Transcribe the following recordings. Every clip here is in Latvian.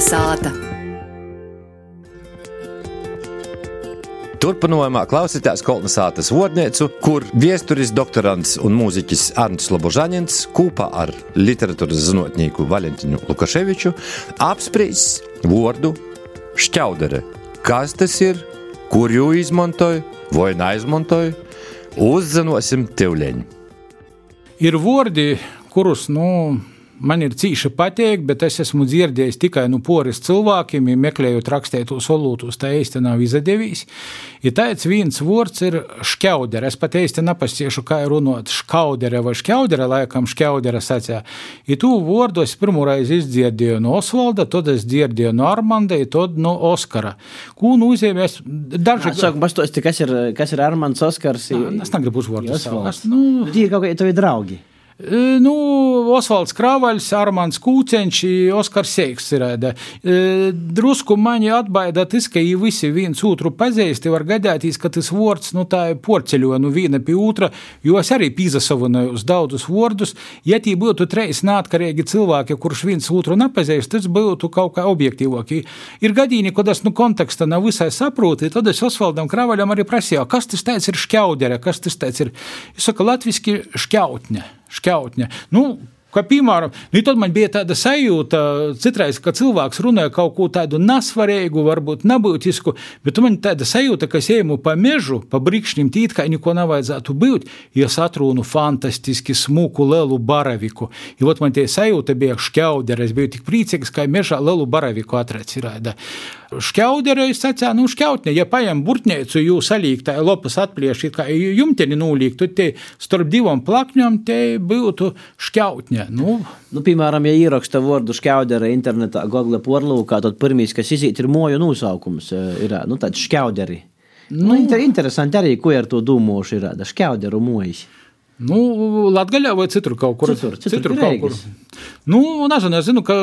Kolnesāta. Turpinājumā klausītās kolonizācijas vodnīcu, kur viesturis doktorants un mūziķis Arnsts Lobožanins kopā ar literatūras zinātnieku Valentinu Lukaševiču apspriež vārdu šķaudere. Kas tas ir, kur jū izmantoja vai neizmantoja, uzzināsim tevleņu. Ir vārdi, kurus, nu, man ir cīši patīk, bet es esmu dzirdējis tikai no nu, poris cilvēkiem, ja meklējot rakstētos solūtus, tā īsti nav izdevies. Ja tāds viens vārds ir šķaudere, es pat īsti nepasiešu, kā ir runāt šķaudere vai šķaudere, laikam šķaudere sacē. Ja tu vārdu es pirmoreiz izdzirdēju no Osvalda, tad es dzirdēju no Armanda, tad no Oskara. Ko nozīmē? Daži... Saka, pastāsti, kas ir, kas ir Armands Oskars? Nā, es negribu uzvārdu. Nu, tie ir kaut kādi tavi draugi. Nu, Osvalds Kravaļs, Armāns Kūceņš, Oskars Seiks ir. Drusku mani atbaida tas, ka viņi visi viens otru pazīst, var gadēties, ka tas vārds, nu tā porceļo nu viena pie otra, jo es arī pīzasavināju uz daudzus vārdus. Ja tī būtu treis neatkarīgi cilvēki, kurš viens otru nepazīst, tas būtu kaut kā objektīvāk. Ir gadījumi, kad es nu konteksta nav visai saproti, tad es Osvaldam Kravaļam arī prasīju, kas tas tāds ir šķaudere, kas tas tāds ir. Es saku, latviski šķautne škiautne. Nu, Kā piemēram, nu, tad man bija tāda sajūta, citreiz, ka cilvēks runāja kaut ko tādu nesvarīgu, varbūt nebūtisku, bet man tāda sajūta, ka es eju pa mežu, pa brīkšņiem tīt, kā neko nevajadzētu būt, ja es atrunu fantastiski smuku lielu baraviku. Ja man tie sajūta bija šķaudere, es biju tik priecīgs, ka mežā lielu baraviku atracīja. Šķaudere, es sacīju, nu, šķautne, ja paņem burtnēcu, jūs salīk tā lopas atpliešīt, kā jumteni nulīk, tad te starp divam plakņam te būtu šķautne. Nu, nu, piemēram, ja ieraksta vārdu šķaudere internetā, Google porlūkā, tad pirmīs, kas iziet, ir moju nosaukums, ir, nu, tāds šķauderi. Nu, nu, inter, interesanti arī, ko ar to domāšu ir, šķauderu mojas. Nu, Latvijā vai citur kaut kur citur. Citur, citur kaut kur. Nu, nezinu, es zinu, ka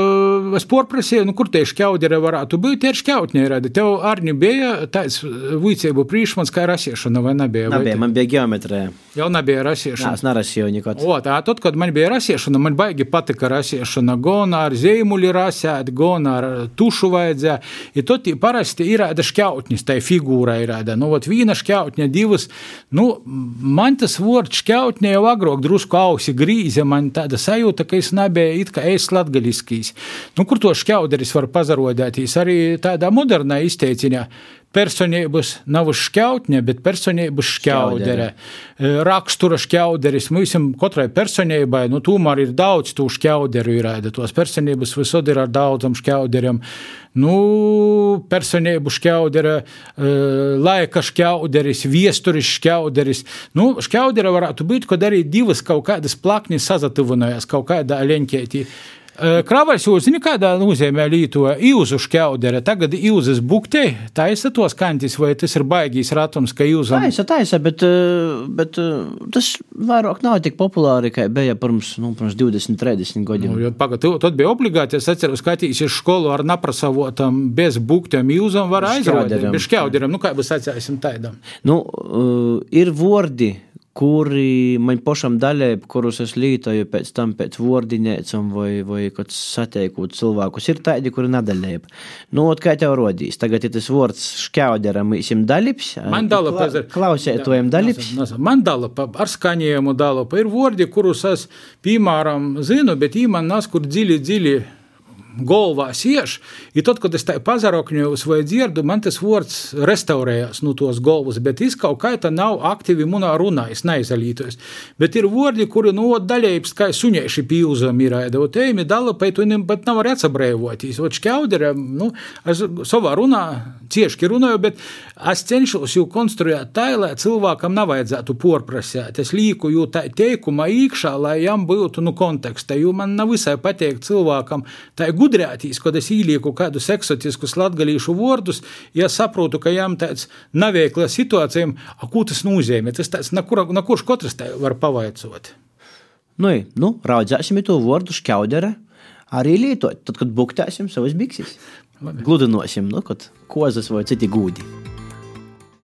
es porprasīju, nu, kur tie šķaudere varētu būt. Tie ir šķautņi, radi. Tev arī bija tāds vicību prīšmans, kā rasiešana, vai nebija? Nebija, vai man bija geometrija. Jau nebija rasiešana. Nē, es nerasīju nekad. O, tā, tad, kad man bija rasiešana, man baigi patika rasiešana. Gan ar zīmuli rasēt, gan ar tušu vajadzēja. Ja tad tie parasti ir rāda šķautņis, tai figūra ir rāda. Nu, vat viena šķautņa, divas. Nu, man tas vārds šķautņa jau agrāk drusku ausi grīze, man tāda sajūta, ka es nebiju it kā es latgaļiskīs. Nu, kur to šķauderis var pazarodētīs arī tādā modernā izteiciņā personības nav šķautņa, bet personības šķaudere. šķaudere. Rakstura šķauderis. Mums katrai personībai, nu, tomēr ir daudz to šķauderu, ir tos personības visur ir ar daudzam šķauderiem. nu, personeibus škiauderė, e, laika škiauderis, viesturis škiauderis. Nu, škiauderė varētu būt, kodėl divas kaut kādas plaknis sazatyvinojas, kaut kāda alenkėti. Kravais jūs zināt, kādā nozīmē līto ilzu šķaudere. Tagad ilzas buktē taisa tos kantis, vai tas ir baigīs ratums, ka ilzam? Taisa, taisa, bet, bet tas vairāk nav tik populāri, kā bija pirms, nu, pirms 20, 30 gadiem. Nu, pagad, tad bija obligāti, es atceros, skatīsies skolu ar naprasavotam bez buktiem ilzam var aizrādīt. Bez šķauderam, nu kā būs atcerēsim taidam. Nu, ir vordi kuri man pašam daļai, kurus es lietoju pēc tam pēc vārdinēcam vai, vai kad satiekot cilvēkus, ir tādi, kuri nadaļēja. Nu, ot, kā tev rodīs, tagad ir tas vārds šķauderam, īsim daļips. Man dala pa... Klausētojam daļips. Man dala pa ar skaņējumu dala pa ir vārdi, kurus es, piemēram, zinu, bet īman nas, kur dziļi, dziļi galvā ieš, ja tad, kad es tā pazarokņojos vai dzirdu, man tas vārds restaurējās no tos galvas, bet es kaut kā tā nav aktīvi munā runā, es neizalītos. Bet ir vārdi, kuri, nu, daļējums, kā suņieši pīlzam ir, da, ot, ejami dala, pēc viņiem pat nav arī atsabrēvoties. Ot, šķaudere, nu, es savā runā cieši runāju, bet es cenšos jau konstruēt tā, lai cilvēkam nevajadzētu porprasēt. Es līku jau tā teikuma īkšā, lai jām būtu, nu, konteksta, jo man nav visai pateikt cilvēkam tā gudrība gudrētīs, kad es ielieku kādus eksotiskus latgalīšu vārdus, ja saprotu, ka jām tāds neveikla situācija, ko tas nozīmē. Tas tāds, na, kur, na kurš katrs tā var pavaicot. Nu, nu raudzēsim to vārdu šķaudere arī lietot, tad, kad buktēsim savas bikses. Gludinosim, nu, kad kozas vai citi gūdi.